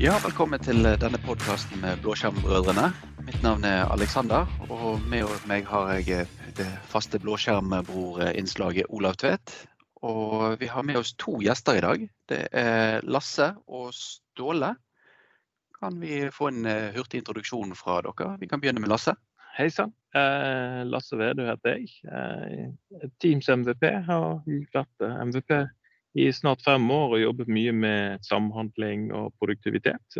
Ja, velkommen til denne podkasten med Blåskjermbrødrene. Mitt navn er Alexander, og med meg har jeg det faste blåskjermbror-innslaget Olav Tvedt. Og vi har med oss to gjester i dag. Det er Lasse og Ståle. Kan vi få en eh, hurtig introduksjon fra dere? Vi kan begynne med Lasse. Hei sann. Eh, Lasse Vedu heter jeg. Eh, Teams MVP har vært eh, MVP i snart fem år og jobbet mye med samhandling og produktivitet.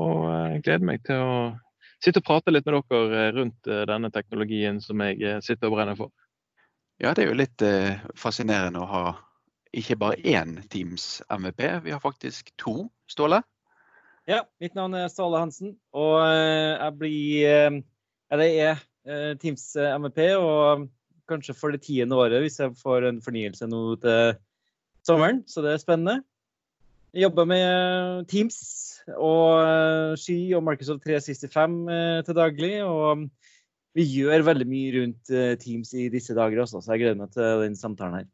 Og jeg gleder meg til å sitte og prate litt med dere rundt denne teknologien som jeg sitter og brenner for. Ja, det er jo litt eh, fascinerende å ha ikke bare én Teams MVP, vi har faktisk to. Ståle? Ja, mitt navn er Ståle Hansen, og jeg blir Eller jeg er Teams MVP, og kanskje for det tiende året hvis jeg får en fornyelse nå til sommeren, så det er spennende. Jeg jobber med Teams og Sky og Microsoft 365 til daglig. Og vi gjør veldig mye rundt Teams i disse dager også, så jeg gleder meg til den samtalen her.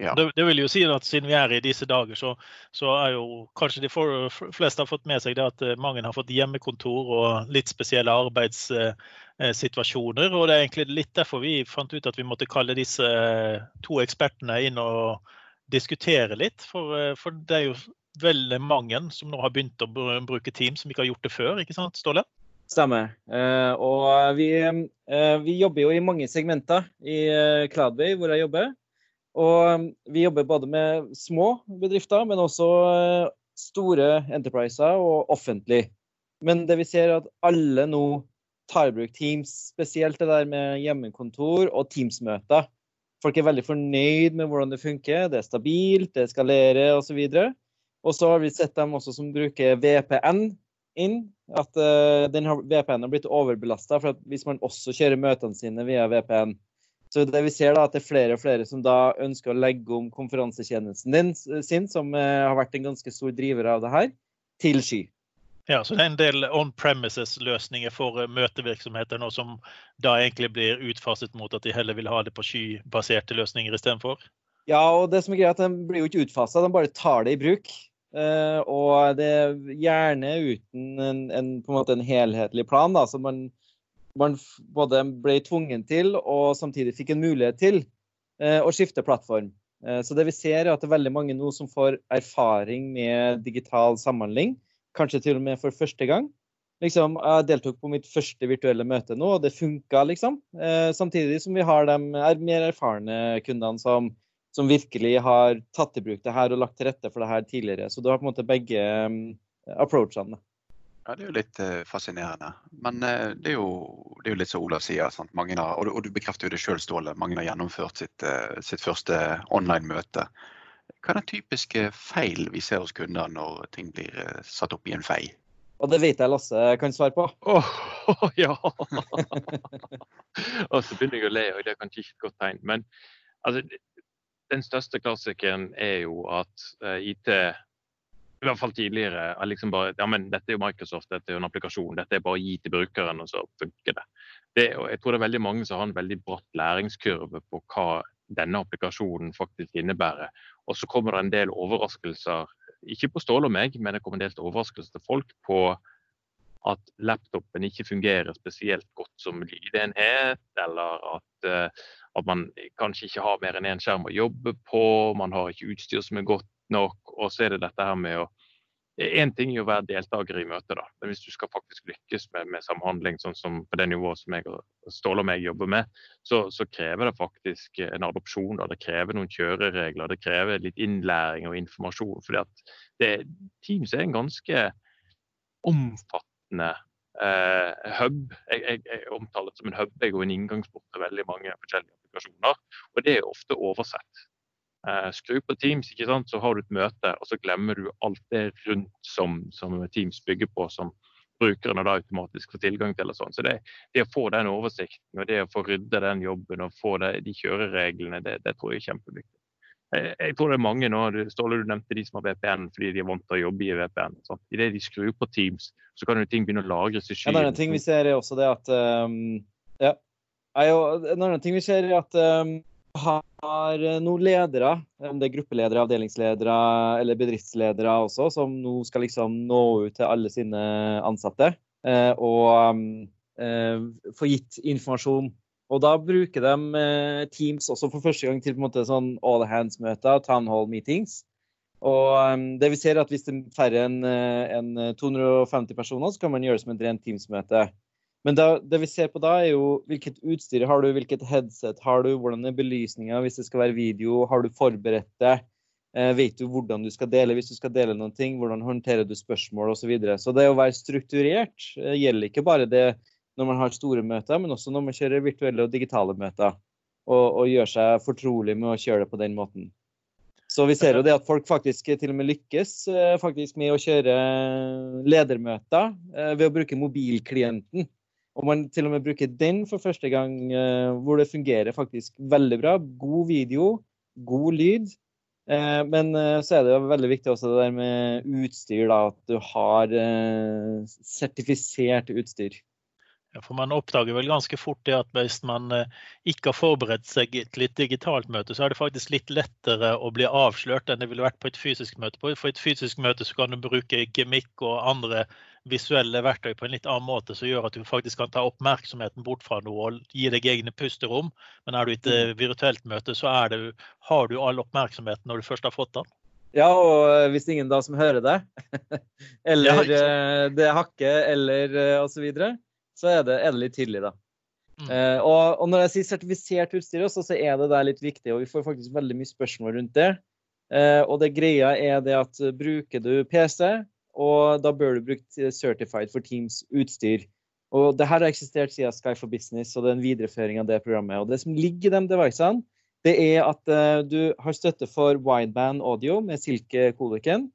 Ja. Det, det, vil jo si at Siden vi er i disse dager, så, så er jo kanskje de for, fleste har fått med seg det at mange har fått hjemmekontor og litt spesielle arbeidssituasjoner. og Det er egentlig litt derfor vi fant ut at vi måtte kalle disse to ekspertene inn og diskutere litt. For, eh, for, det er jo veldig mange som nå har begynt å bruke Teams som ikke har gjort det før, ikke sant Ståle? Stemmer. Uh, og vi, uh, vi, jobber jo i mange segmenter i Cloudway, hvor jeg jobber. Og vi jobber både med små bedrifter, men også store enterpriser og offentlig. Men det vi ser er at alle nå tar i bruk Teams, spesielt det der med hjemmekontor og Teams-møter. Folk er veldig fornøyd med hvordan det funker. Det er stabilt, det skalerer osv. Og så har vi sett dem også som bruker VPN inn. At uh, den VPN har blitt overbelasta. Hvis man også kjører møtene sine via VPN, så det vi ser da, at det er flere og flere som da ønsker å legge om konferansetjenesten din, sin, som uh, har vært en ganske stor driver av det her, til sky. Ja, så det er en del on-premises-løsninger for eh, møtevirksomheter nå som da egentlig blir utfaset mot at de heller vil ha det på skybaserte løsninger istedenfor? Ja, og det som er greit, at de blir jo ikke utfasa, de bare tar det i bruk. Uh, og det er gjerne uten en, en, på en, måte en helhetlig plan, da, som man, man, både ble tvungen til og samtidig fikk en mulighet til uh, å skifte plattform. Så det vi ser er at det er veldig mange nå som får erfaring med digital samhandling kanskje til og med for første gang. Liksom, jeg deltok på mitt første virtuelle møte nå, og det funka, liksom. Eh, samtidig som vi har de er mer erfarne kundene som, som, virkelig har tatt i bruk det her og lagt til rette for det her tidligere. Så du har på en måte begge um, approachene. Ja, Det er jo litt uh, fascinerende. Men uh, det, er jo, det, er jo, litt som Olav sier, sant? Har, og, du, og, du bekrefter jo det sjøl, Ståle. Mange har gjennomført sitt, uh, sitt første online-møte. Hva er den typiske feil vi ser hos kunder når ting blir eh, satt opp i en fei? Og det vet jeg Lasse kan svare på. Oh, oh, ja! og så begynner jeg å le, og det er kanskje ikke et godt tegn. Men altså, den største klassikeren er jo at uh, IT i hvert fall tidligere er liksom bare ja, men dette er jo Microsoft, dette er jo en applikasjon. Dette er bare å gi til brukeren, og så funker det. det og jeg tror det er veldig mange som har en veldig bratt læringskurve på hva denne applikasjonen faktisk innebærer. Og så kommer det en del overraskelser, ikke på Ståle og meg, men det kommer en del overraskelser til folk på at laptopen ikke fungerer spesielt godt som lydenhet, eller at, uh, at man kanskje ikke har mer enn én skjerm å jobbe på, man har ikke utstyr som er godt nok. Og så er det dette her med å Én ting er å være deltaker i møtet, da. men hvis du skal faktisk lykkes med, med samhandling sånn som på det nivået som jeg og Ståle og meg jobber med, så, så, krever det faktisk en adopsjon. Da. Det krever noen kjøreregler, det krever litt innlæring og informasjon. fordi at det, Teams er en ganske omfattende eh, hub. Jeg, jeg, jeg, omtaler det som en hub jeg og en inngangsport til veldig mange forskjellige applikasjoner. Og det er ofte oversett. Uh, skru på Teams, ikke sant? så har du et møte, og så glemmer du alt det rundt som, som Teams bygger på, som brukerne da automatisk får tilgang til. og sånn. Så det, det, å få den oversikten og det å få rydde den jobben og få det, de kjørereglene, det, det, tror jeg er kjempeviktig. Jeg, jeg, tror det er mange nå, Ståle du nevnte de som har VPN fordi de er vant til å jobbe i VPN. Sånn. Idet de skrur på Teams, så kan jo ting begynne å lagres i skyen. En annen ting vi ser er også det at um, ja. En annen ting vi ser er at um, har noen ledere, om det er gruppeledere, avdelingsledere eller bedriftsledere også, som nå skal liksom nå ut til alle sine ansatte eh, og eh, få gitt informasjon. Og da bruker de eh, Teams også for første gang til på en måte sånn all hands-møter, town hall meetings. Og det vi ser er at Hvis det er færre enn en 250 personer, så kan man gjøre det som et rent Teams-møte. Men da, det vi ser på da, er jo hvilket utstyr har du, hvilket headset har du, hvordan er belysninga hvis det skal være video, har du forberedt det? Eh, vet du hvordan du skal dele hvis du skal dele noen ting? Hvordan håndterer du spørsmål osv. Så, videre. så det å være strukturert eh, gjelder ikke bare det når man har store møter, men også når man kjører virtuelle og digitale møter. Og, og gjør seg fortrolig med å kjøre det på den måten. Så vi ser jo det at folk faktisk til og med lykkes eh, faktisk med å kjøre ledermøter eh, ved å bruke mobilklienten. Og man til og med bruker den for første gang, uh, hvor det fungerer faktisk veldig bra. God video, god lyd. Uh, men uh, så er det jo veldig viktig også det der med utstyr, da, at du har sertifisert utstyr. Ja, for Man oppdager vel ganske fort det at hvis man eh, ikke har forberedt seg til et digitalt møte, så er det faktisk litt lettere å bli avslørt enn det ville vært på et fysisk møte. På et fysisk møte så kan du bruke gemikk og andre visuelle verktøy på en litt annen måte, som gjør at du faktisk kan ta oppmerksomheten bort fra noe og gi deg egne pusterom. Men er du i et eh, virtuelt møte, så det, har du all oppmerksomheten når du først har fått den. Ja, og eh, hvis ingen da som hører det, eller ja, det hakker, eller osv., så er det, er det litt tidlig, da. Mm. Uh, og, og, når jeg sier sertifisert utstyr, også, så er det der litt viktig, og vi får faktisk veldig mye spørsmål rundt det. Uh, og det greia er det at bruker du PC, og da bør du bruke Certified for Teams utstyr. Og det her har eksistert siden Sky for Business, og det er en videreføring av det programmet. Og det som ligger i de devicene, det er at du har støtte for wideband audio med Silke-kodeken.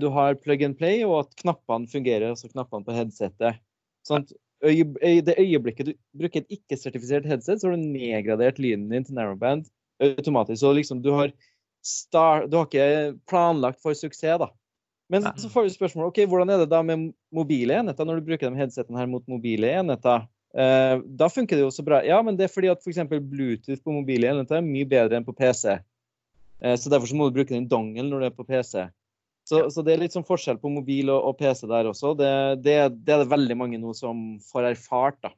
du har plug and play, og at knappene fungerer, altså knappene på headsetet. Sånn at i det øyeblikket du bruker et ikke-sertifisert headset, så har du nedgradert lyden din til narrowband automatisk. Så liksom du har, start, du har ikke planlagt for suksess, da. Men så får vi spørsmål ok, hvordan er det da med mobile enheter, når du bruker de headsetene her mot mobile enheter. Eh, da funker det jo så bra. Ja, men det er fordi at f.eks. Bluetooth på mobile enheter er mye bedre enn på PC. Eh, så derfor så må du bruke den dongelen når du er på PC. Så, så, det er litt sånn forskjell på mobil og, og PC der også. Det, det, det, er det veldig mange nå som får erfart. da.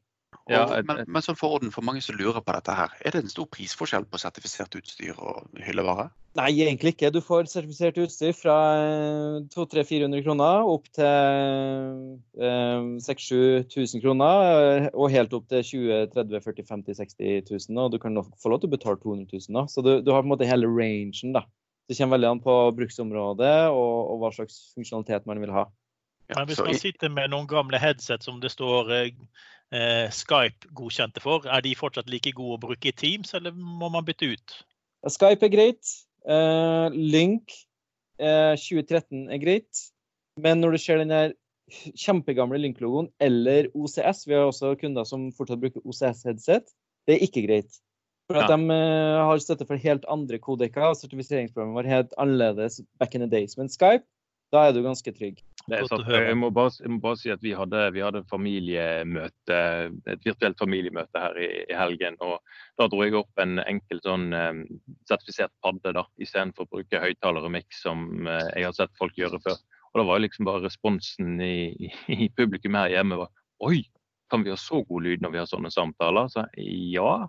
Ja, men, men sånn for orden, for mange som lurer på dette her, er det en stor prisforskjell på sertifisert utstyr og hyllevare? Nei, egentlig ikke. Du får sertifisert utstyr fra 200-400 kroner opp til eh, 6000-7000 kroner, eh, og helt opp til 20 30 40 50 60 000. Og du kan få lov til å betale 200 000. Da. Så du, du har på en måte hele rangen. da. Det kommer veldig an på bruksområdet og, og hva slags funksjonalitet man vil ha. Ja, Men hvis man sitter med noen gamle headset som det står eh, eh, Skype-godkjente for, er de fortsatt like gode å bruke i Teams, eller må man bytte ut? Skype er greit. Eh, Link eh, 2013 er greit. Men når du ser den der kjempegamle Link-logoen eller OCS, vi har også kunder som fortsatt bruker OCS-headset, det er ikke greit. For at ja. de uh, har støtte for helt andre kodekker. Sertifiseringsprogrammet var helt annerledes back in the days. Men Skype, da er du ganske trygg. Det er sant. Jeg må, bare, jeg må bare si at vi hadde, vi hadde familiemøte, et virtuelt familiemøte her i, i, helgen. og Da dro jeg opp en enkel sånn um, sertifisert padde da, istedenfor å bruke høyttaler og miks som uh, jeg har sett folk gjøre før. Og Da var liksom bare responsen i, i, publikum her hjemme var Oi, kan vi ha så god lyd når vi har sånne samtaler? Så ja,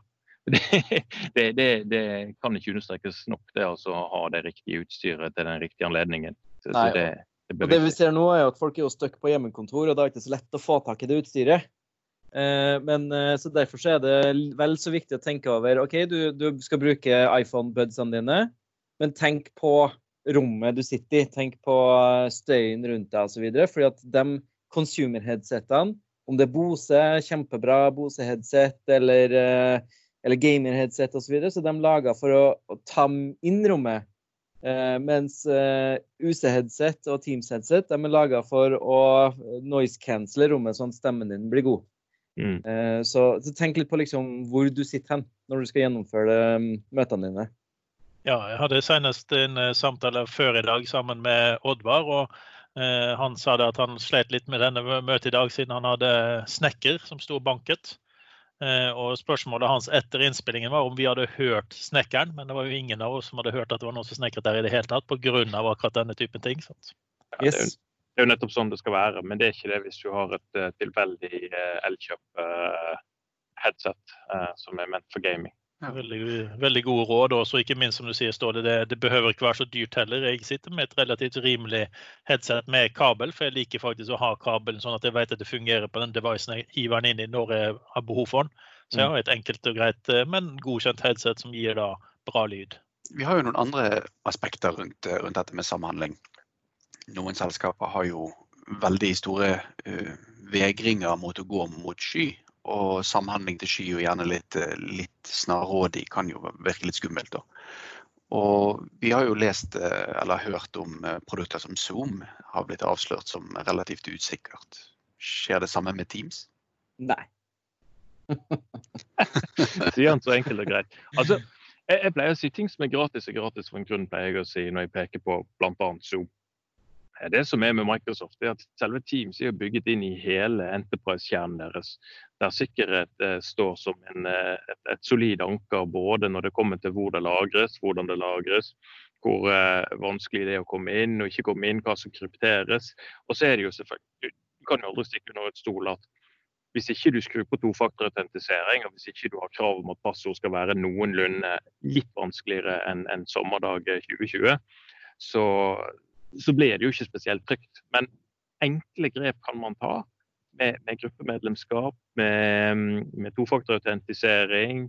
det, det, det, kan ikke understrekes nok, det altså å ha det riktige utstyret til den riktige anledningen. Så, Nei, det, det, det, vi ser nå, er at folk er jo stuck på hjemmekontor, og det er ikke så lett å få tak i det utstyret. Eh, men eh, så Derfor så er det vel så viktig å tenke over OK, du, du skal bruke iPhone-budsene dine, men tenk på rommet du sitter i. Tenk på støyen rundt deg osv. Fordi at de consumer-headsetene, om det er Bose, kjempebra Bose-headset, eller eller gamer-headset osv. Så, videre, så de laga for å, å, ta inn rommet. Eh, mens eh, UC-headset og Teams-headset er laga for å noise-cancele rommet, sånn at stemmen din blir god. Mm. Eh, så, så, tenk litt på liksom, hvor du sitter hen når du skal gjennomføre um, møtene dine. Ja, jeg hadde senest en samtale før i dag sammen med Oddvar. og Han sa at han slet litt med denne møtet i dag siden han hadde snekker som sto banket. Eh, og Spørsmålet hans etter innspillingen var om vi hadde hørt snekkeren, men det var jo ingen av oss som hadde hørt at det var noen som snekret der i det hele tatt, pga. akkurat denne typen ting. Sant? Ja, det, er jo, nettopp sånn det skal være, men det er ikke det hvis du har et uh, tilfeldig uh, Elkjøp-headset som er ment for gaming. Veldig, veldig, gode råd. Også ikke minst som du sier, Ståle, det, det, behøver ikke være så dyrt heller. Jeg sitter med et relativt rimelig headset med kabel, for jeg liker faktisk å ha kabelen sånn at jeg vet at det fungerer på den devicen jeg hiver den inn i når jeg har behov for den. Så jeg mm. har et enkelt og greit, eh, men godkjent headset som gir da bra lyd. Vi har jo noen andre aspekter rundt, eh, rundt dette med samhandling. Noen selskaper har jo veldig store uh, vegringer mot å gå mot sky og samhandling til sky og gjerne litt, eh, litt snarrådig kan jo virke litt skummelt. da. Og vi har jo lest eh, eller hørt om eh, produkter som Zoom har blitt avslørt som relativt usikkert. Skjer det samme med Teams? Nei. Sier han så enkelt og greit. Altså, jeg, jeg, pleier å si ting som er gratis, er gratis for en grunn, pleier jeg å si når jeg peker på bl.a. Zoom. Det som er med Microsoft, er at selve Teams er bygget inn i hele Enterprise-kjernen deres. Der sikkerhet eh, står som en, eh, et, et, solid anker både når det kommer til hvor det lagres, hvordan det lagres, hvor eh, vanskelig det er å komme inn og ikke komme inn, hva som krypteres. Og så er det jo selvfølgelig, Du kan jo aldri stikke under et stol at hvis ikke du skrur på tofaktorautentisering, og hvis ikke du har krav om at passord skal være noenlunde litt vanskeligere enn en sommerdag 2020, så så blir det jo ikke spesielt trygt. Men enkle grep kan man ta med, med gruppemedlemskap, med, med tofaktorautentisering,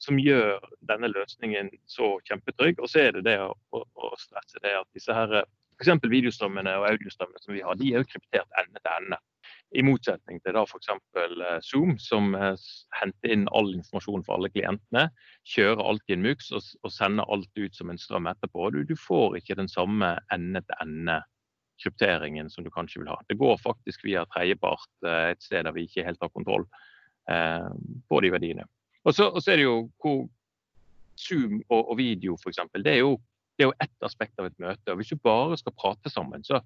som gjør denne løsningen så kjempetrygg. Og så er det det å, å, å stresse det at disse her, f.eks. videostrømmene og audiostrømmene som vi har, de er jo kryptert ende til ende. I motsetning til da f.eks. Eh, Zoom, som eh, henter inn all informasjon for alle klientene. Kjører alt i en MUX og, og sender alt ut som en strøm etterpå. Du, du får ikke den samme ende-til-ende-krypteringen som du kanskje vil ha. Det går faktisk via tredjepart eh, et sted der vi ikke helt har kontroll eh, på de verdiene. Og så, er det jo hvor Zoom og, og video f.eks. Det, er jo, det er jo ett aspekt av et møte. og Hvis du bare skal prate sammen, så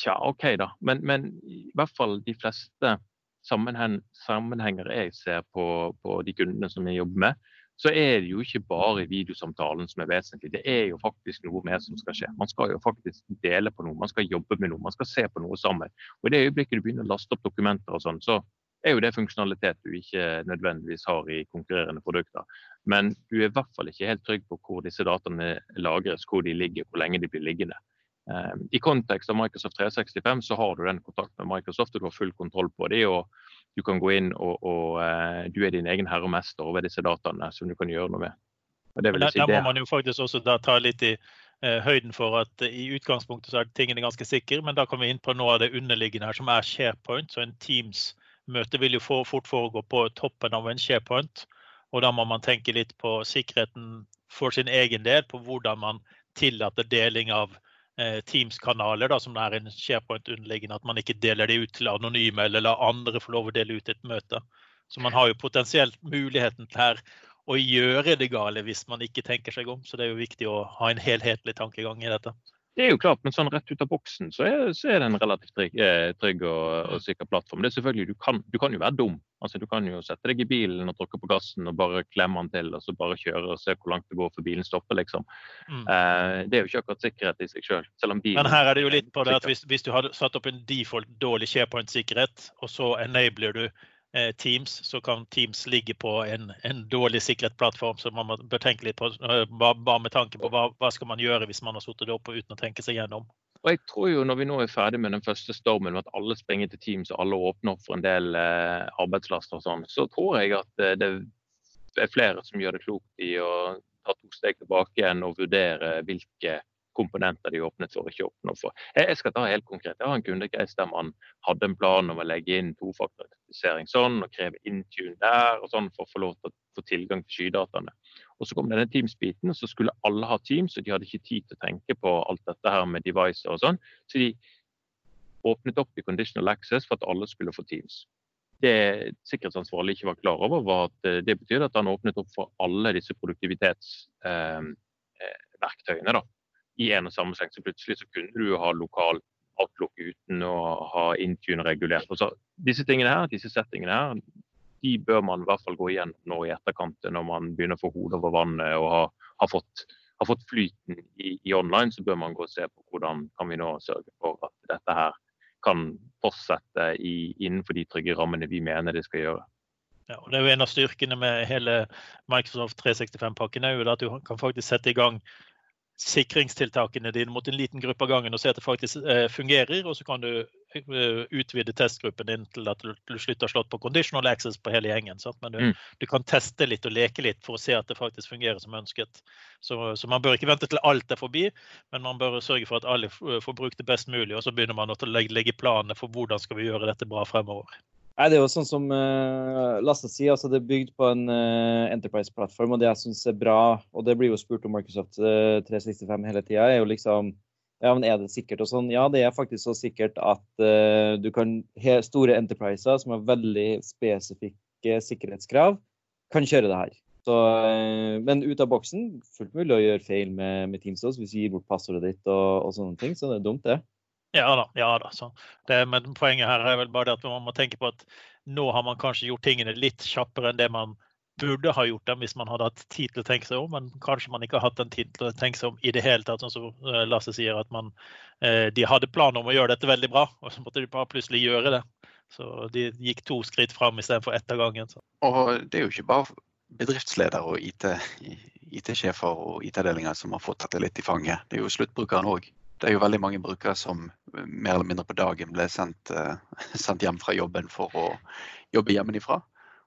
Tja, OK, da. Men, men, i hvert fall de fleste sammenhen sammenhenger jeg ser på, på, de kundene som jeg jobber med, så er det jo ikke bare videosamtalen som er vesentlig. Det er jo faktisk noe mer som skal skje. Man skal jo faktisk dele på noe, man skal jobbe med noe, man skal se på noe sammen. Og I det øyeblikket du begynner å laste opp dokumenter og sånn, så er jo det funksjonalitet du ikke nødvendigvis har i konkurrerende produkter. Men du er i hvert fall ikke helt trygg på hvor disse dataene lagres, hvor de ligger, hvor lenge de blir liggende. Ehm, I kontekst av Microsoft 365 så har du den kontakten med Microsoft, og du har full kontroll på dem. og Du kan gå inn og, og uh, du er din egen herre og mester over disse dataene som du kan gjøre noe med. Der, si, der, må man jo faktisk også ta litt i eh, høyden for at uh, i utgangspunktet så er tingene ganske sikre, men da kommer vi inn på noe av det underliggende her, som er SharePoint. Så en Teams-møte vil jo for, fort foregå på toppen av en SharePoint. Og da må man tenke litt på sikkerheten for sin egen del, på hvordan man tillater deling av Eh, Teams-kanaler, som det er en SharePoint underliggende, at man ikke deler det ut til anonyme eller lar andre få lov å dele ut et møte. Så man har jo potensielt muligheten til her å gjøre det gale hvis man ikke tenker seg om. Så det er jo viktig å ha en helhetlig tankegang i dette. Det er jo klart, men sånn rett ut av boksen så er, så er det en relativt trygg, eh, trygg og, og, sikker plattform. Det er selvfølgelig, du kan, du kan, jo være dum. Altså, du kan jo sette deg i bilen og tråkke på gassen og bare klemme den til, og så bare kjøre og se hvor langt det går før bilen stopper, liksom. Mm. Eh, det er jo ikke akkurat sikkerhet i seg sjøl. Men her er det jo litt på det at hvis, hvis du har satt opp en default dårlig SharePoint-sikkerhet, og så enabler du Teams, så kan Teams ligge på en, en dårlig sikret plattform. Så man bør tenke litt på eh, bare med tanke på hva, hva skal man gjøre hvis man har sittet oppe uten å tenke seg gjennom. Og jeg tror jo Når vi nå er ferdig med den første stormen, med at alle springer til Teams og alle åpner opp for en del eh, arbeidslaster, og sånn, så tror jeg at eh, det er flere som gjør det klokt i å ta to steg tilbake igjen og vurdere hvilke komponenter de åpnet for ikke åpnet for. Jeg skal ta helt konkret. Jeg har en kundecase der man hadde en plan om å legge inn tofaktorisering sånn, og kreve intune der og sånn for å få lov til å få tilgang til skydataene. Og Så kom denne Teams-biten, og så skulle alle ha Teams, og de hadde ikke tid til å tenke på alt dette her med devices og sånn. Så de åpnet opp i conditional access for at alle skulle få Teams. Det sikkerhetsansvarlig ikke var klar over, var at eh, det betydde at han åpnet opp for alle disse produktivitetsverktøyene. Eh, eh, i en og samme seng. Så plutselig så kunne du ha lokal outlook uten å ha Intune regulert. Og så, disse tingene her, disse settingene her, de bør man i hvert fall gå igjen nå i etterkant når man begynner å få hodet over vannet og har, har, fått, har fått, flyten i, i, online. Så bør man gå og se på hvordan kan vi nå sørge for at dette her kan fortsette i, innenfor de trygge rammene vi mener det skal gjøre. Ja, og det er jo En av styrkene med hele Microsoft 365-pakken er jo at du kan faktisk sette i gang sikringstiltakene dine mot en liten gruppe av gangen og se at det faktisk eh, fungerer. Og så kan du eh, utvide testgruppen din til at du slutter å slå på conditional access på hele gjengen. Sant? Men du, mm. du, kan teste litt og leke litt for å se at det faktisk fungerer som ønsket. Så, så, man bør ikke vente til alt er forbi, men man bør sørge for at alle får brukt det best mulig. Og så begynner man å legge, legge planene for hvordan skal vi gjøre dette bra fremover. Nei, Det er jo sånn som uh, Lasse sier, altså det er bygd på en uh, Enterprise-plattform. og Det jeg syns er bra, og det blir jo spurt om Microsoft uh, 365 hele tida, er jo liksom ja, men er det sikkert og sånn? Ja, det er faktisk så sikkert at uh, du kan store enterpriser som har veldig spesifikke sikkerhetskrav, kan kjøre det her. Så, uh, men ut av boksen, fullt mulig å gjøre feil med, med Teams også, hvis du gir bort passordet ditt og, og, sånne ting. Så det er dumt, det. Ja da. ja da. Det, men poenget her er vel bare det at man må tenke på at nå har man kanskje gjort tingene litt kjappere enn det man burde ha gjort dem hvis man hadde hatt tid til å tenke seg om, men kanskje man ikke har hatt den tid til å tenke seg om i det hele tatt. Sånn som eh, Lasse sier, at man, eh, de hadde planer om å gjøre dette veldig bra, og så måtte de bare plutselig gjøre det. Så de gikk to skritt fram istedenfor ett av gangen. Så. Og det er jo ikke bare bedriftsledere og IT-sjefer IT og IT-avdelinger som har fått dette litt i fanget. Det er jo sluttbrukeren òg det er jo veldig mange brukere som eh, mer eller mindre på dagen ble sendt, uh, sendt hjem fra jobben for å jobbe hjemmefra.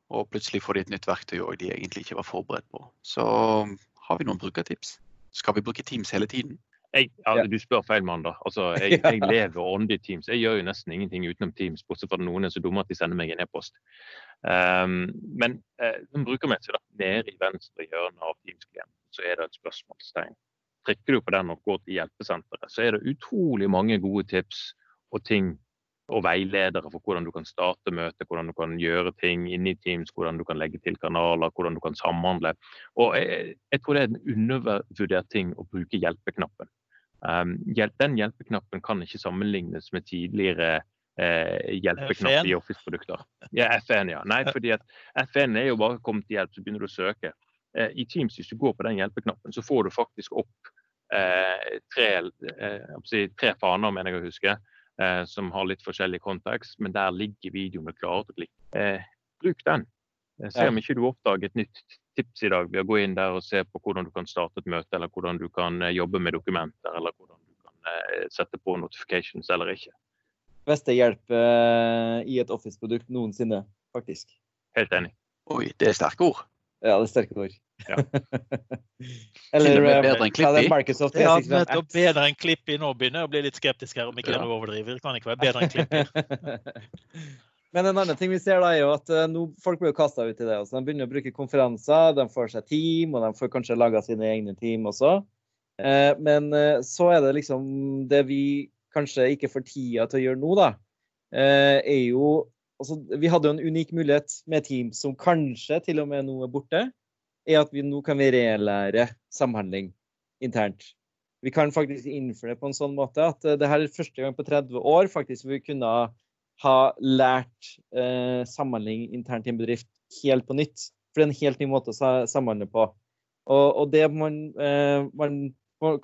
Og plutselig får de et nytt verktøy òg de egentlig ikke var forberedt på. Så har vi noen brukertips. Skal vi bruke Teams hele tiden? Jeg, ja, du spør feil mann, da. Altså, jeg, jeg lever åndelig Teams. Jeg gjør jo nesten ingenting utenom Teams, bortsett fra at noen er så dumme at de sender meg en e-post. Um, men uh, brukermessig, da, nede i venstre hjørne av Teams-klienten, så er det et spørsmålstegn trykker du på den og går til hjelpesenteret, så er det utrolig mange gode tips og ting og veiledere for hvordan du kan starte møtet, hvordan du kan gjøre ting inni Teams, hvordan du kan legge til kanaler, hvordan du kan samhandle. Og jeg, jeg tror det er en undervurdert ting å bruke hjelpeknappen. Um, den hjelpeknappen kan ikke sammenlignes med tidligere eh, hjelpeknapp i Office-produkter. Ja, F1, ja. Nei, fordi at F1 er jo bare kommet til hjelp, så begynner du å søke. Eh, I Teams, hvis du går på den hjelpeknappen, så får du faktisk opp Eh, tre, eh, tre faner, mener jeg å huske, eh, som har litt forskjellig kontekst, men der ligger videoene klare til å klikke. bruk den. Se om ikke du oppdager et nytt tips i dag ved å gå inn der og se på hvordan du kan starte et møte, eller hvordan du kan jobbe med dokumenter, eller hvordan du kan sette på notifications eller ikke. Beste hjelp i et Office-produkt noensinne, faktisk. Helt enig. Oi, det er sterke ord. Ja, det er sterke ord. Ja. Eller bedre enn Klippi. Ja, nettopp bedre enn Klippi. Nå begynner jeg å bli litt skeptisk her, om ikke ja. det overdriver. Det kan ikke være bedre enn Klippi. Men en annen ting vi ser da er jo at uh, nå, folk blir kasta ut i det. Altså, de begynner å bruke konferanser, de får seg team, og de får kanskje laga sine egne team også. Uh, men så er det liksom det vi kanskje ikke får tida til å gjøre nå, da, er jo altså, Vi hadde jo en unik mulighet med Teams, som kanskje til og med nå er borte er at vi nå kan vi relære samhandling internt. Vi kan faktisk innføre det på en sånn måte at uh, det her er første gang på 30 år faktisk vi kunne ha lært eh, samhandling internt i en bedrift helt på nytt. For det er en helt ny måte å samhandle på. Og, og det man, eh, man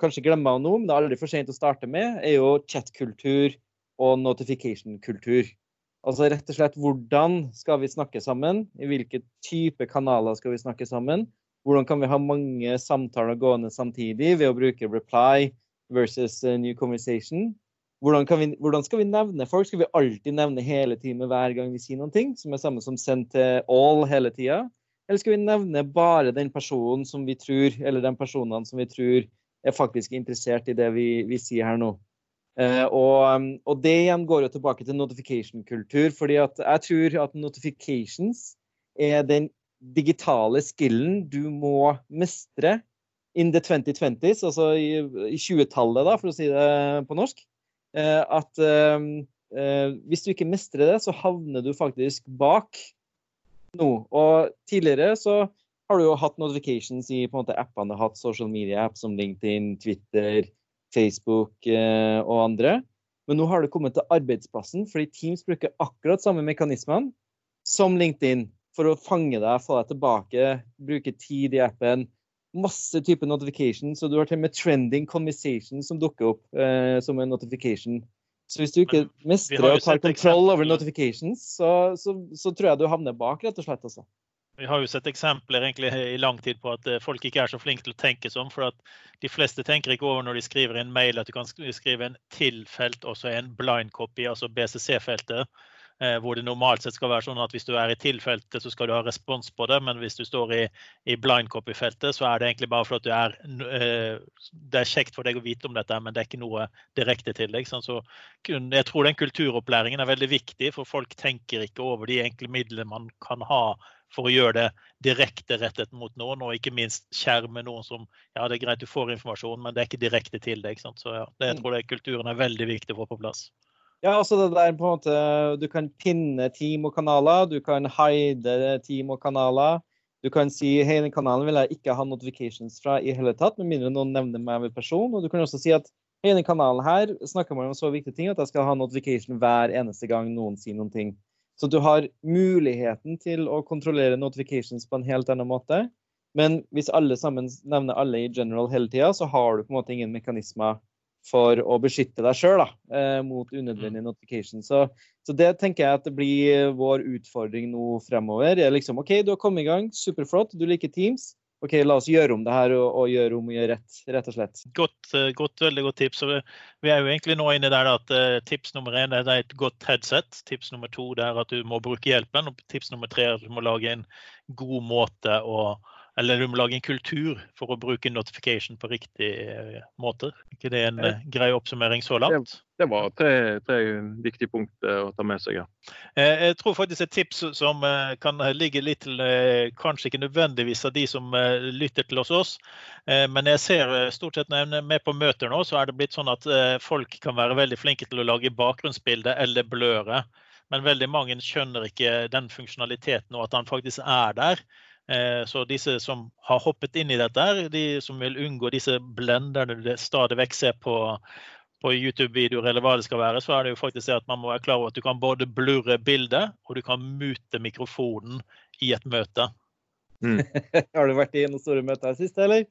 kanskje glemmer nå, men det er aldri for sent å starte med, er jo chat-kultur og notification-kultur. Altså rett og slett hvordan skal vi snakke sammen? I hvilke type kanaler skal vi snakke sammen? Hvordan kan vi ha mange samtaler gående samtidig ved å bruke reply versus new conversation? Hvordan, vi, hvordan, skal vi nevne folk? Skal vi alltid nevne hele tiden hver gang vi sier noen ting? som er samme som send til all hele tida? Eller skal vi nevne bare den personen som vi tror, eller de personene som vi tror er faktisk interessert i det vi, vi sier her nå? Uh, og, um, og, det igjen går jo tilbake til notification-kultur. fordi at jeg tror at notifications er den digitale skillen du må mestre in the 2020s, altså i, i 20-tallet, da, for å si det på norsk. Uh, at uh, hvis du ikke mestrer det, så havner du faktisk bak noe. Og tidligere så har du jo hatt notifications i på en måte appene, hatt social media-app som LinkedIn, Twitter, Facebook eh, og andre. Men nå har det kommet til arbeidsplassen, fordi Teams bruker akkurat samme mekanismene som LinkedIn, for å fange deg, få deg tilbake, bruke tid i appen. Masse typer notification, så du har til og med trending conversation som dukker opp eh, som en notification. Så hvis du ikke mestrer og tar sett over notifications, så, så, så tror jeg du havner bak, rett og slett. Altså. Vi har jo sett eksempler egentlig i lang tid på at eh, folk ikke er så flinke til å tenke sånn. For at de fleste tenker ikke over når de skriver en mail at du kan sk- skrive en til-felt og så en blind copy, altså BCC-feltet. Eh, hvor det normalt sett skal være sånn at hvis du er i til-feltet, så skal du ha respons på det. Men hvis du står i, i blind copy-feltet, så er det egentlig bare for at du er eh, Det er kjekt for deg å vite om dette, men det er ikke noe direkte til deg. Så jeg tror den kulturopplæringen er veldig viktig, for folk tenker ikke over de enkle midlene man kan ha for å gjøre det direkte rettet mot noen, og ikke minst skjerme noen som Ja, det er greit du får informasjon, men det er ikke direkte til deg. Så ja, det, jeg tror det, kulturen er veldig viktig å få på plass. Ja, altså det der på en måte Du kan pinne team og kanaler, du kan hide team og kanaler. Du kan si hei, den kanalen vil jeg ikke ha notifications fra i hele tatt, med mindre noen nevner meg ved person. Og du kan også si at hei, den kanalen her snakker man om så viktige ting at jeg skal ha notification hver eneste gang noen sier noen ting. Så du har muligheten til å kontrollere notifications på en helt annen måte. Men hvis alle sammen nevner alle i general hele tida, så har du på en måte ingen mekanismer for å beskytte deg sjøl eh, mot unødvendige notifications. Så, så det tenker jeg at det blir vår utfordring nå fremover. Det er liksom, OK, du har kommet i gang, superflott, du liker Teams. OK, la oss gjøre om det her og, og gjøre om og gjøre rett, rett og slett. Godt, eh, godt, veldig godt tips. Vi- er jo egentlig nå inne der at eh, tips nummer én er et godt headset. Tips nummer to er at du må bruke hjelpen. Og tips nummer tre er at du må lage en god måte å eller må lage en kultur for å bruke notification på riktig eh, måte. ikke det en eh, grei oppsummering så langt? Det var tre, tre viktige punkt eh, å ta med seg. Ja. Eh, Jeg tror faktisk et tips som eh, kan ligge litt til kanskje ikke nødvendigvis av de som lytter til oss, oss, men jeg ser stort sett når jeg er med på møter nå, så er det blitt sånn at folk kan være veldig flinke til å lage bakgrunnsbilde eller bløre. Men veldig mange skjønner ikke den funksjonaliteten og at han faktisk er der. Eh, Så disse som har hoppet inn i dette, de som vil unngå disse blenderne du stadig vekk ser på, på YouTube-videoer eller hva det skal være, så er det jo faktisk det at man må være klar over at du kan både blurre bildet og du kan mute mikrofonen i et møte. Har du vært i noen store møter i det siste, eller?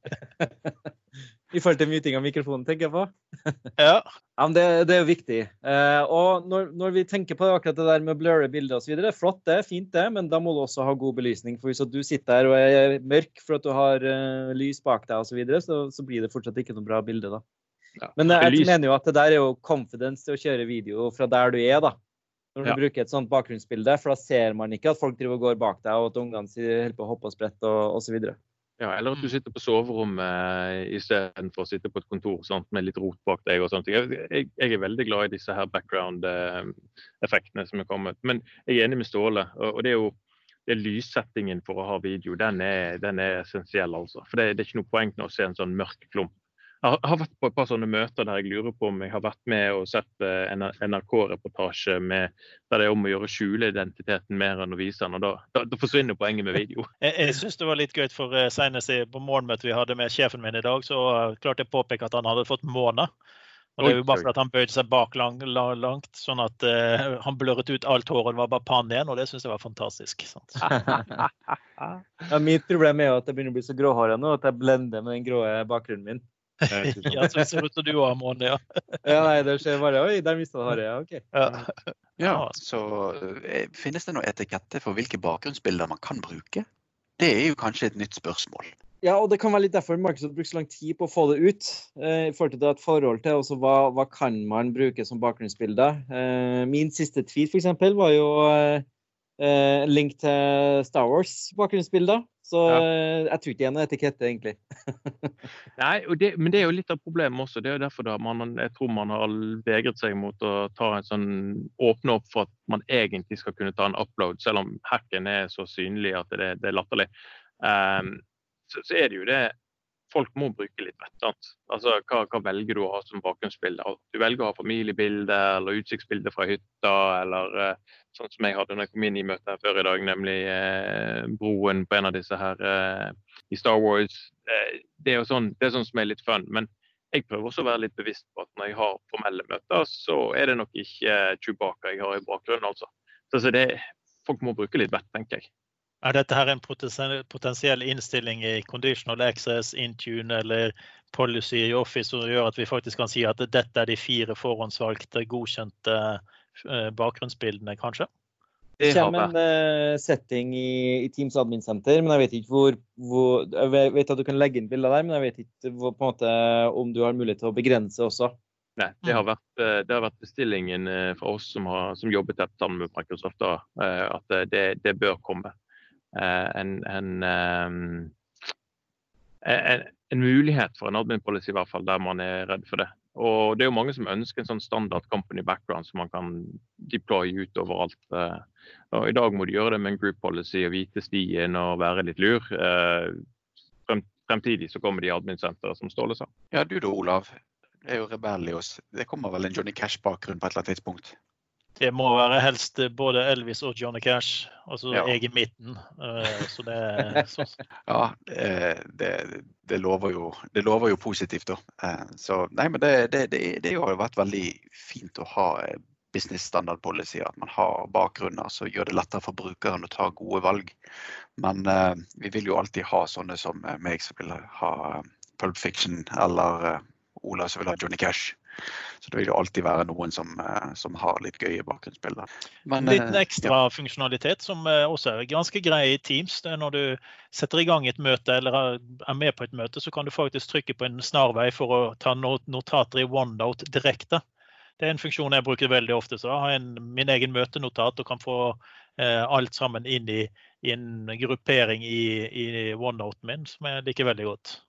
I forhold til myting av mikrofonen, tenker jeg på. Ja, Ja, men det, det er jo viktig. Eh, og når, når vi tenker på akkurat det der med å blurre bilder osv., flott det, fint det, men da må du også ha god belysning. For hvis du sitter der og er mørk for at du har uh, lys bak deg osv., så, videre, så så blir det fortsatt ikke noe bra bilde. da. Ja. Men eh, jeg Lys- mener jo at det der er jo confidence til å kjøre video fra der du er, da. Når du Ja. bruker et sånt bakgrunnsbilde, for da ser man ikke at folk driver og går bak deg, og at ungene holder på å hoppe og sprette og osv. Ja, eller at du sitter på soverommet eh, istedenfor å sitte på et kontor sant, med litt rot bak deg. og sånt. Jeg, jeg, jeg er veldig glad i disse her background-effektene som er kommet. Men jeg er enig med Ståle. og, det er jo det er lyssettingen for å ha video. Den er, den er essensiell, altså. For det, det er ikke noe poeng å se en sånn mørk klump. Jeg har- har vært på et par sånne møter der jeg lurer på om jeg har vært med og sett eh, en NRK-reportasje der det er om å gjøre skjule identiteten mer enn å vise den. og Da, da, da forsvinner poenget med video. jeg, jeg syns det var litt gøy, for eh, senest på morgenmøtet vi hadde med sjefen min i dag, så eh, klarte jeg å påpeke at han hadde fått måne. Og det er jo bare fordi han bøyde seg bak lang, lang, langt, sånn at uh, han blørret ut alt håret. Det var bare pannen igjen, og det syns jeg var fantastisk. Sant? Ja, mitt problem er jo at jeg begynner å bli så gråhåra nå at jeg blender med den grå bakgrunnen min. Ja, så ser ut som du har måne, ja. Ja, nei, det skjer bare Oi, der mista du håret. Ja, OK. ja. Ja, så eh, Finnes det noe etikette for hvilke bakgrunnsbilder man kan bruke? Det er jo kanskje et nytt spørsmål. Ja, og det kan være litt derfor Microsoft bruker så lang tid på å få det ut. Eh, I forhold til det et forhold til også hva, hva kan man bruke som bakgrunnsbilder. Eh, min siste tweet eksempel, var jo eh, eh, link til Star Wars-bakgrunnsbilder. Så Ja. eh, jeg tror ikke det er noe etikette, egentlig. Nei, det, men det er jo litt av problemet også. Det er jo derfor da man, jeg tror man har vegret seg mot å ta en sånn, åpne opp for at man egentlig skal kunne ta en upload, selv om hacken er så synlig at det, det er latterlig. Um, så, så er det jo det Folk må bruke litt vett. Altså, hva, hva velger du å ha som bakgrunnsbilde? Du velger å ha familiebilde eller utsiktsbilde fra hytta, eller eh, sånn som jeg hadde når jeg kom inn i møtet her før i dag, nemlig eh, broen på en av disse her eh, i Star Wars. Eh, det er jo sånn, det er sånn som er litt fun. Men jeg prøver også å være litt bevisst på at når jeg har formelle møter, så er det nok ikke Chewbacca jeg har i bakgrunnen. altså. Så, så det, folk må bruke litt vett, tenker jeg. Er dette her en potensiell innstilling i conditional access, Intune eller policy i Office som gjør at vi faktisk kan si at dette er de fire forhåndsvalgte, godkjente eh, bakgrunnsbildene, kanskje? Det kommer en uh, setting i, i, Teams Admin Center, men jeg vet ikke hvor, hvor, Jeg vet at du kan legge inn bilder der, men jeg vet ikke hvor, måte, om du har mulighet til å begrense også. Nei, det har vært, eh, det har vært bestillingen for oss som, har, som jobbet tett sammen med Microsoft, da, at det, det bør komme. Eh, en, en, en, en, mulighet for en admin policy, i hvert fall, der man er redd for det. Og Det er jo mange som ønsker en sånn standard company background som man kan deploye ut overalt. Eh. Og I dag må du gjøre det med en group policy og vite stien og være litt lur. Eh, fremtidig så kommer de admin-senteret, som Ståle sa. Ja, du da, Olav. Det er jo Rebellios. Det kommer vel en Johnny Cash-bakgrunn på et eller annet tidspunkt? Det må være helst både Elvis og Johnny Cash, altså ja. jeg i midten. Eh, så det, så. Ja, det, det, lover jo, det, lover jo, positivt, da. Eh, så nei, men det, det, har vært veldig fint å ha eh, business standard policy, at man har bakgrunner som gjør det lettere for brukeren å ta gode valg. Men vi vil jo alltid ha sånne som meg som vil ha Pulp Fiction, eller Ola som vil ha Johnny Cash. Så det vil jo alltid være noen som, eh, som har litt gøye bakgrunnsbilder. Men, en liten eh, ekstra ja. funksjonalitet som eh, også er ganske grei i Teams. det er Når du setter i gang et møte eller er med på et møte, så kan du faktisk trykke på en snarvei for å ta notater i OneNote direkte. Det er en funksjon jeg bruker veldig ofte. så Jeg har en, min egen møtenotat og kan få eh, alt sammen inn i, i en gruppering i, i OneNoten min, som jeg liker veldig godt.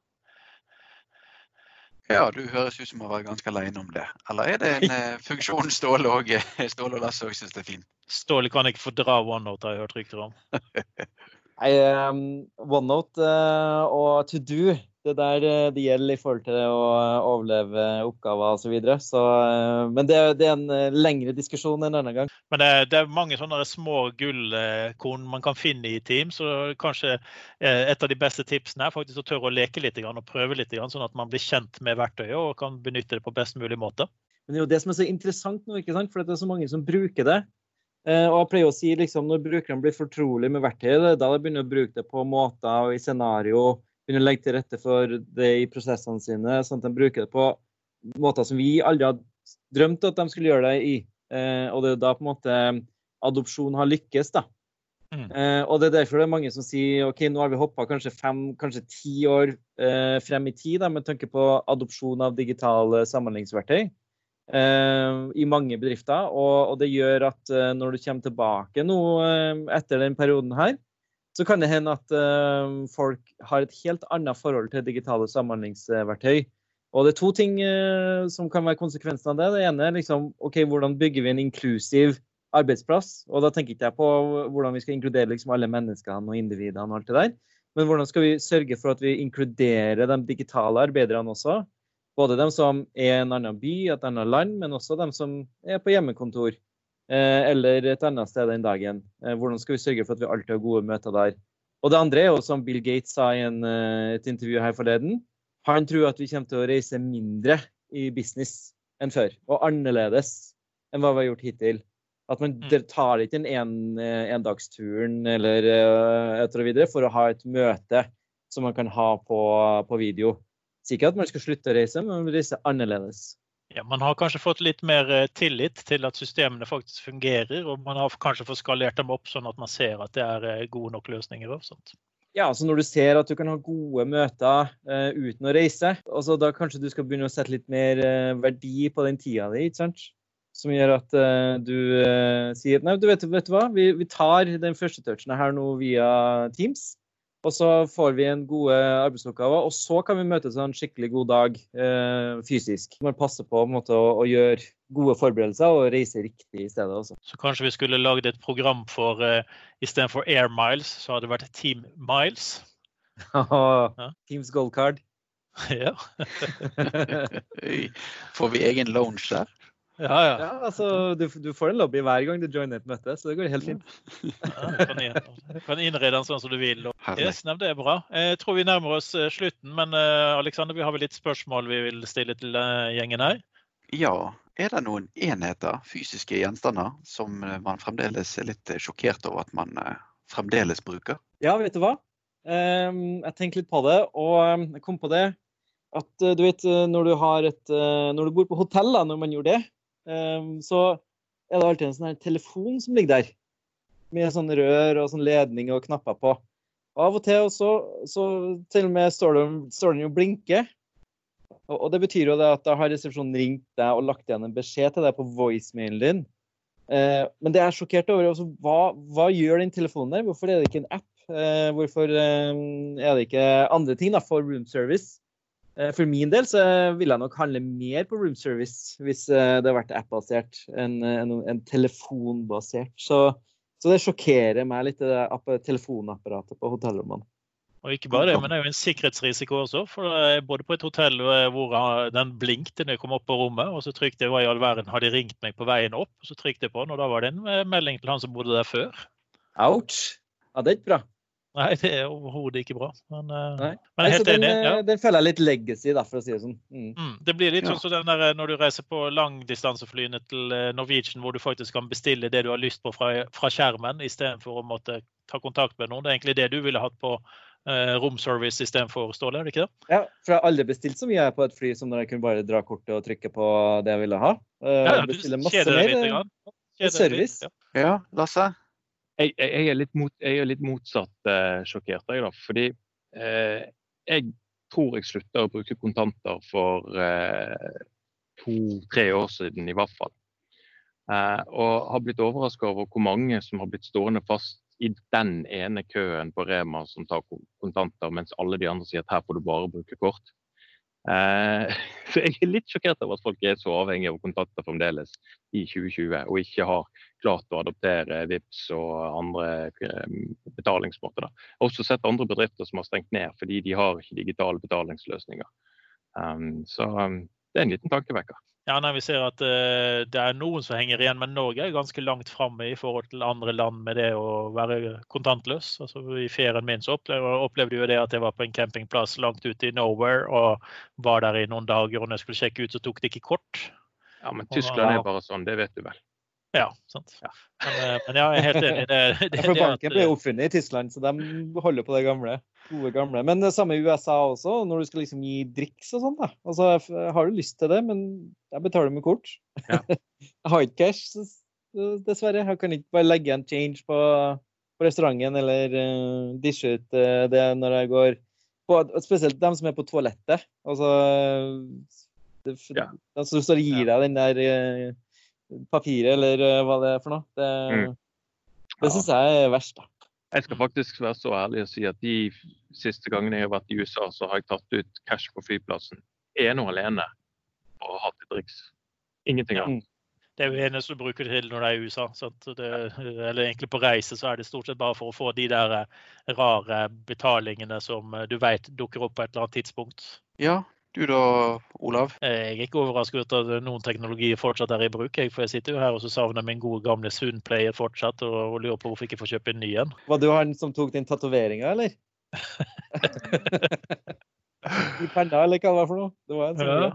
Ja, du høres ut som å være ganske alene om det. Eller er det en eh, funksjon Ståle og, Ståle og Lasse òg syns det er fin? Ståle kan ikke fordra OneNote, har jeg hørt rykter om. Nei, um, OneNote uh, og To Do det der eh, det gjelder i forhold til å overleve oppgaver osv. Så videre. så, eh, men det, det, er en eh, lengre diskusjon enn denne gang. Men det, det er mange sånne små gullkorn man kan finne i Teams. så kanskje Et av de beste tipsene er faktisk å tørre å leke litt og prøve litt, sånn at man blir kjent med verktøyet og kan benytte det på best mulig måte. Men Det er jo det som er så interessant nå, ikke sant? for det er så mange som bruker det. Og jeg pleier å si liksom, Når brukerne blir fortrolig med verktøyet, da de begynner å bruke det på måter og i scenario begynne å legge til rette for det i prosessene sine, sånn at de bruker det på måter som vi aldri hadde drømt at de skulle gjøre det i. Eh, og det er da på en måte adopsjon har lykkes, da. Mm. Eh, og det er derfor det er mange som sier ok, nå har vi hoppa kanskje fem, kanskje ti år eh, frem i tid da, med tanke på adopsjon av digitale samhandlingsverktøy eh, i mange bedrifter. Og, og, det gjør at eh, når du kommer tilbake nå eh, etter den perioden her, så kan det hende at uh, folk har et helt annet forhold til digitale samhandlingsverktøy. Og det er to ting uh, som kan være konsekvensen av det. Det ene er liksom, ok, hvordan bygger vi en inklusiv arbeidsplass? Og da tenker ikke jeg på hvordan vi skal inkludere liksom alle menneskene og individene og alt det der. Men hvordan skal vi sørge for at vi inkluderer de digitale arbeiderne også? Både de som er i en annen by, et annet land, men også de som er på hjemmekontor. Eh, eller et annet sted den dagen. Eh, hvordan skal vi sørge for at vi alltid har gode møter der? Og det andre er jo, som Bill Gates sa i en, eh, et intervju her forleden, han tror at vi kommer til å reise mindre i business enn før. Og annerledes enn hva vi har gjort hittil. At man mm. tar ikke en endagsturen eller etter og videre for å ha et møte som man kan ha på, på video. Sikkert at man skal slutte å reise, men man vil reise annerledes. Ja, man har kanskje fått litt mer eh, tillit til at systemene faktisk fungerer, og man har kanskje fått skalert dem opp sånn at man ser at det er eh, gode nok løsninger. Og sånt. Ja, så når du ser at du kan ha gode møter uh, uten å reise, altså da kanskje du skal begynne å sette litt mer uh, verdi på den tida di, ikke sant? Som gjør at uh, du sier nei, du vet, vet du hva, vi, vi, tar den første touchen her nå via Teams. Og så får vi en gode arbeidsoppgaver, og så kan vi møtes en skikkelig god dag eh, fysisk. Man passer på, på måte, å, å, gjøre gode forberedelser og reise riktig i stedet også. Så kanskje vi skulle lagd et program for eh, istedenfor Air Miles, så hadde det vært Team Miles? ja. Teams Gold Card. ja. Får vi egen lounge der? Ja, ja. ja altså, du, du, får en lobby hver gang du joiner et møte, så det går helt fint. Ja, du kan, kan innrede den sånn som du vil. Yes, det er bra. Jeg tror vi nærmer oss eh, slutten, men uh, Alexander, vi har vel litt spørsmål vi vil stille til uh, gjengen her? Ja, Er det noen enheter, fysiske gjenstander, som man fremdeles er litt sjokkert over at man fremdeles bruker? Ja, vet du hva? Ehm, jeg tenkte litt på det, og jeg kom på det at du vet når du, har et, når du bor på hotell, da, når man gjør det, ehm, så er det alltid en sånn her telefon som ligger der. Med sånn rør og sånn ledning og knapper på. Av og til så, så til og med står den, står den og blinker. Og, det betyr jo det at da har resepsjonen ringt deg og lagt igjen en beskjed til deg på voicemailen din. Eh, men det er sjokkert over altså, hva, hva, gjør den telefonen der? Hvorfor er det ikke en app? Eh, hvorfor eh, er det ikke andre ting da, for room service? Eh, for min del så ville jeg nok handle mer på room service hvis eh, det hadde vært app-basert enn en, en telefonbasert. Så så det sjokkerer meg litt, det telefonapparatet på hotellrommene. Og ikke bare det, men det er jo en sikkerhetsrisiko også. For både på et hotell eh, hvor den blinkte når jeg kom opp på rommet, og så trykte jeg hva i all verden har de ringt meg på veien opp, og så trykte jeg på den, og da var det en eh, melding til han som bodde der før. Ouch. Ja, det er ikke bra. Nei, det er overhodet ikke bra. Men, eh, men jeg er helt den, enig. Ja. Den føler jeg litt legacy, da, for å si det sånn. Mm. Mm, det blir litt ja. sånn som den der, når du reiser på langdistanseflyene til eh, Norwegian, hvor du faktisk kan bestille det du har lyst på fra, fra skjermen, istedenfor å måtte ta kontakt med noen. Det er egentlig det du ville hatt på uh, romservice istedenfor Ståle, er det ikke det? Ja, for jeg har aldri bestilt så mye på et fly som når jeg kunne bare dra kortet og trykke på det jeg ville ha. Uh, ja, ja, du kjeder deg litt. Grann. Service. Litt, ja. ja, Lasse? Jeg, jeg, er litt mot, jeg er litt motsatt eh, sjokkert, jeg, da. Fordi eh, jeg tror jeg slutta å bruke kontanter for eh, to-tre år siden i hvert fall. Eh, og har blitt overraska over hvor mange som har blitt stående fast i den ene køen på Rema som tar kontanter, mens alle de andre sier at her får du bare bruke kort. Eh, så jeg er litt sjokkert over at folk er så avhengige av kontanter fremdeles i 2020, og ikke har klart å adoptere VIPS og andre eh, betalingsmåter. Jeg har også sett andre bedrifter som har stengt ned fordi de har ikke digitale betalingsløsninger. Um, så um, det er en liten tankevekker. Ja, nei, Vi ser at uh, det er noen som henger igjen, men Norge er ganske langt framme i forhold til andre land med det å være kontantløs. Altså, I ferien min så opplevde, opplevde jo det at jeg var på en campingplass langt ute i nowhere og var der i noen dager. og Når jeg skulle sjekke ut, så tok det ikke kort. Ja, Men Tyskland er bare sånn, det vet du vel? Ja, sant. Ja. Men, eh, men, ja, jeg er helt enig. Det, det, for banken ble oppfunnet i Tyskland, så de holder på det gamle. gode gamle. Men det samme i USA også, når du skal liksom gi driks og sånn. da. Altså, Har du lyst til det, men jeg betaler med kort. Ja. jeg har ikke cash, dessverre. Jeg kan ikke bare legge en change på, på restauranten eller uh, dishe ut uh, det når jeg går på, Spesielt dem som er på toalettet. Altså, det, ja. altså, så gir deg den der uh, papiret, eller eh, hva det er for noe. Det, mm. det syns jeg er verst. da. Jeg skal faktisk være så ærlig og si at de siste gangene jeg har vært i USA, så har jeg tatt ut cash på flyplassen. Ene og alene for å ha til driks. Ingenting annet. Mm. Det er jo eneste du bruker det til når du er i USA. Det, eller egentlig på reise så er det stort sett bare for å få de der eh, rare betalingene som eh, du vet dukker opp på et eller annet tidspunkt. Ja, du da, Olav? Jeg er ikke overrasket over at noen teknologi fortsatt er i bruk. Jeg, for jeg sitter jo her og så savner min gode gamle Soonplayer fortsatt og, lurer på hvorfor jeg ikke får kjøpe en ny en. Var du han som tok din tatoveringa, eller? I penna, eller hva det var for noe? Det var en sånn, ja.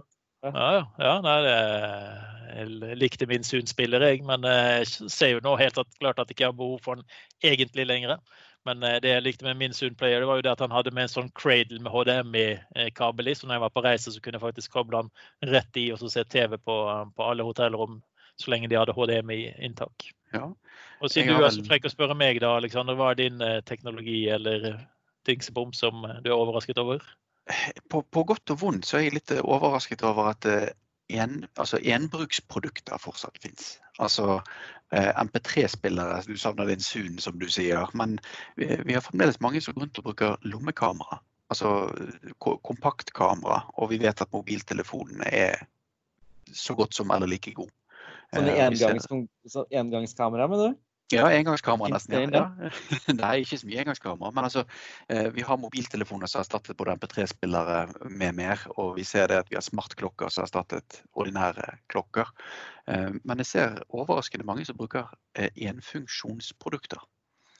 Ja, ja. ja nei, jeg likte min Soon-spiller, jeg. Men jeg ser jo nå helt klart at jeg ikke har behov for den egentlig lenger. Men eh, det jeg likte med min Soonplayer, det var jo det at han hadde med en sånn cradle med HDMI-kabel i. Så når jeg var på reise, så kunne jeg faktisk koble han rett i og så se TV på, på alle hotellrom så lenge de hadde HDMI-inntak. Ja. Og siden du er så frekk å spørre meg, da, Alexander, hva er din eh, teknologi eller dingsebom som du er overrasket over? På, på, godt og vondt så er jeg litt overrasket over at en, altså enbruksprodukter fortsatt fins. Altså eh, MP3-spillere, du savner din Zoom som du sier. Men vi, vi, har fremdeles mange som går rundt og bruker lommekamera. Altså kompaktkamera. Og vi vet at mobiltelefonen er så godt som eller like god. Sånn eh, engangs, engangskamera, mener du? Ja, engangskamera nesten. Ja. Nei, ikke så mye engangskamera. Men altså, eh, vi har mobiltelefoner som har erstattet både MP3-spillere med mer. Og vi ser det at vi har smartklokker som har erstattet ordinære klokker. Eh, men jeg ser overraskende mange som bruker enfunksjonsprodukter.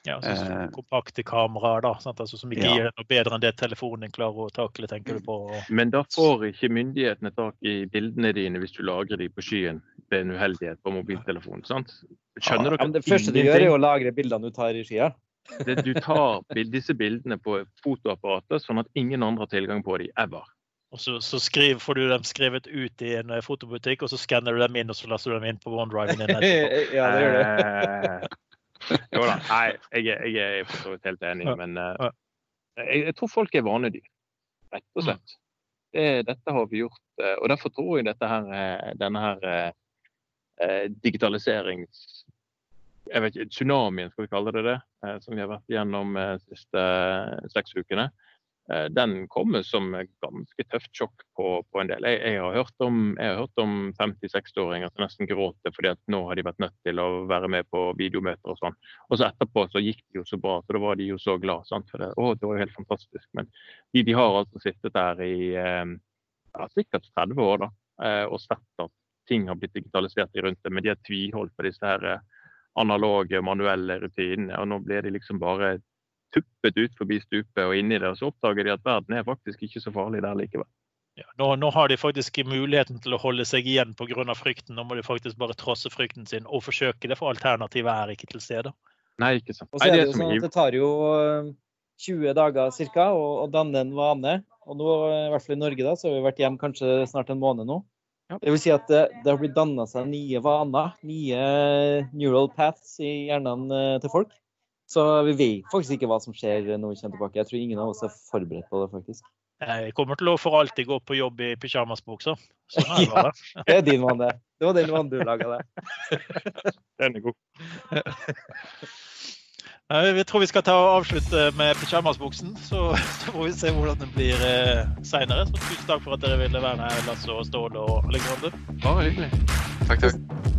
Ja, så Eh. kompakte kameraer da, sant? Altså, som ikke Ja. gir noe bedre enn det telefonen klarer å takle, tenker du på. Men da får ikke myndighetene tak i bildene dine hvis du lagrer de på skyen ved en uheldighet på mobiltelefonen. sant? Skjønner Ja, dere men det første du gjør, er å lagre bildene du tar i skia. Det, du tar disse bildene på fotoapparatet, sånn at ingen andre har tilgang på dem ever. Og så, så skriv, får du dem skrevet ut i en eh, fotobutikk, og så skanner du dem inn, og så laster du dem inn på OneDriven din etterpå. ja, det gjør det. Eh, jo da. Nei, jeg, jeg er for så vidt helt enig, men uh, jeg, jeg tror folk er vanedyr. Rett og slett. Det, dette har vi gjort. Og derfor tror jeg dette her, denne her eh, digitaliserings... Jeg vet ikke, Tsunamien, skal vi kalle det det, eh, som vi har vært gjennom eh, de siste eh, seks ukene. Den kommer som et ganske tøft sjokk på, på en del. Jeg, jeg har hørt om, om 50-60-åringer som nesten gråter fordi at nå har de vært nødt til å være med på videomøter og sånn. Og så etterpå så gikk det jo så bra, så da var de jo så glad. Sant? For det, å, det var jo helt fantastisk. Men de, de har altså sittet der i ja, sikkert 30 år da, og sett at ting har blitt digitalisert rundt det, men de har tviholdt på disse her eh, analoge, manuelle rutinene. Og nå blir de liksom bare tuppet ut forbi stupet og inni det, og så oppdager de at verden er faktisk ikke så farlig der likevel. Ja, nå, nå har de faktisk muligheten til å holde seg igjen pga. frykten. Nå må de faktisk bare trosse frykten sin og forsøke det, for alternativet er ikke til stede. Nei, ikke sant. Og så er det jo sånn at det tar jo eh, 20 dager ca. Å, å danne en vane. Og nå, i hvert fall i Norge, da, så har vi vært hjemme kanskje snart en måned nå. Ja. Det vil si at det, det har blitt danna seg nye vaner, nye neural paths i hjernene eh, til folk. Så vi vet faktisk ikke hva som skjer når vi kommer tilbake. Jeg tror ingen av oss er forberedt på det, faktisk. Jeg kommer til å for alltid gå på jobb i pysjamasbukser. Sånn er det er din vann, Det Det var den vanen du laga det. Den er god. Vi tror vi skal ta og avslutte med pysjamasbuksen, så, så får vi se hvordan det blir eh, seinere. Tusen takk for at dere ville være her, Lasse og Ståle og Alexander. Bare hyggelig. Takk, takk.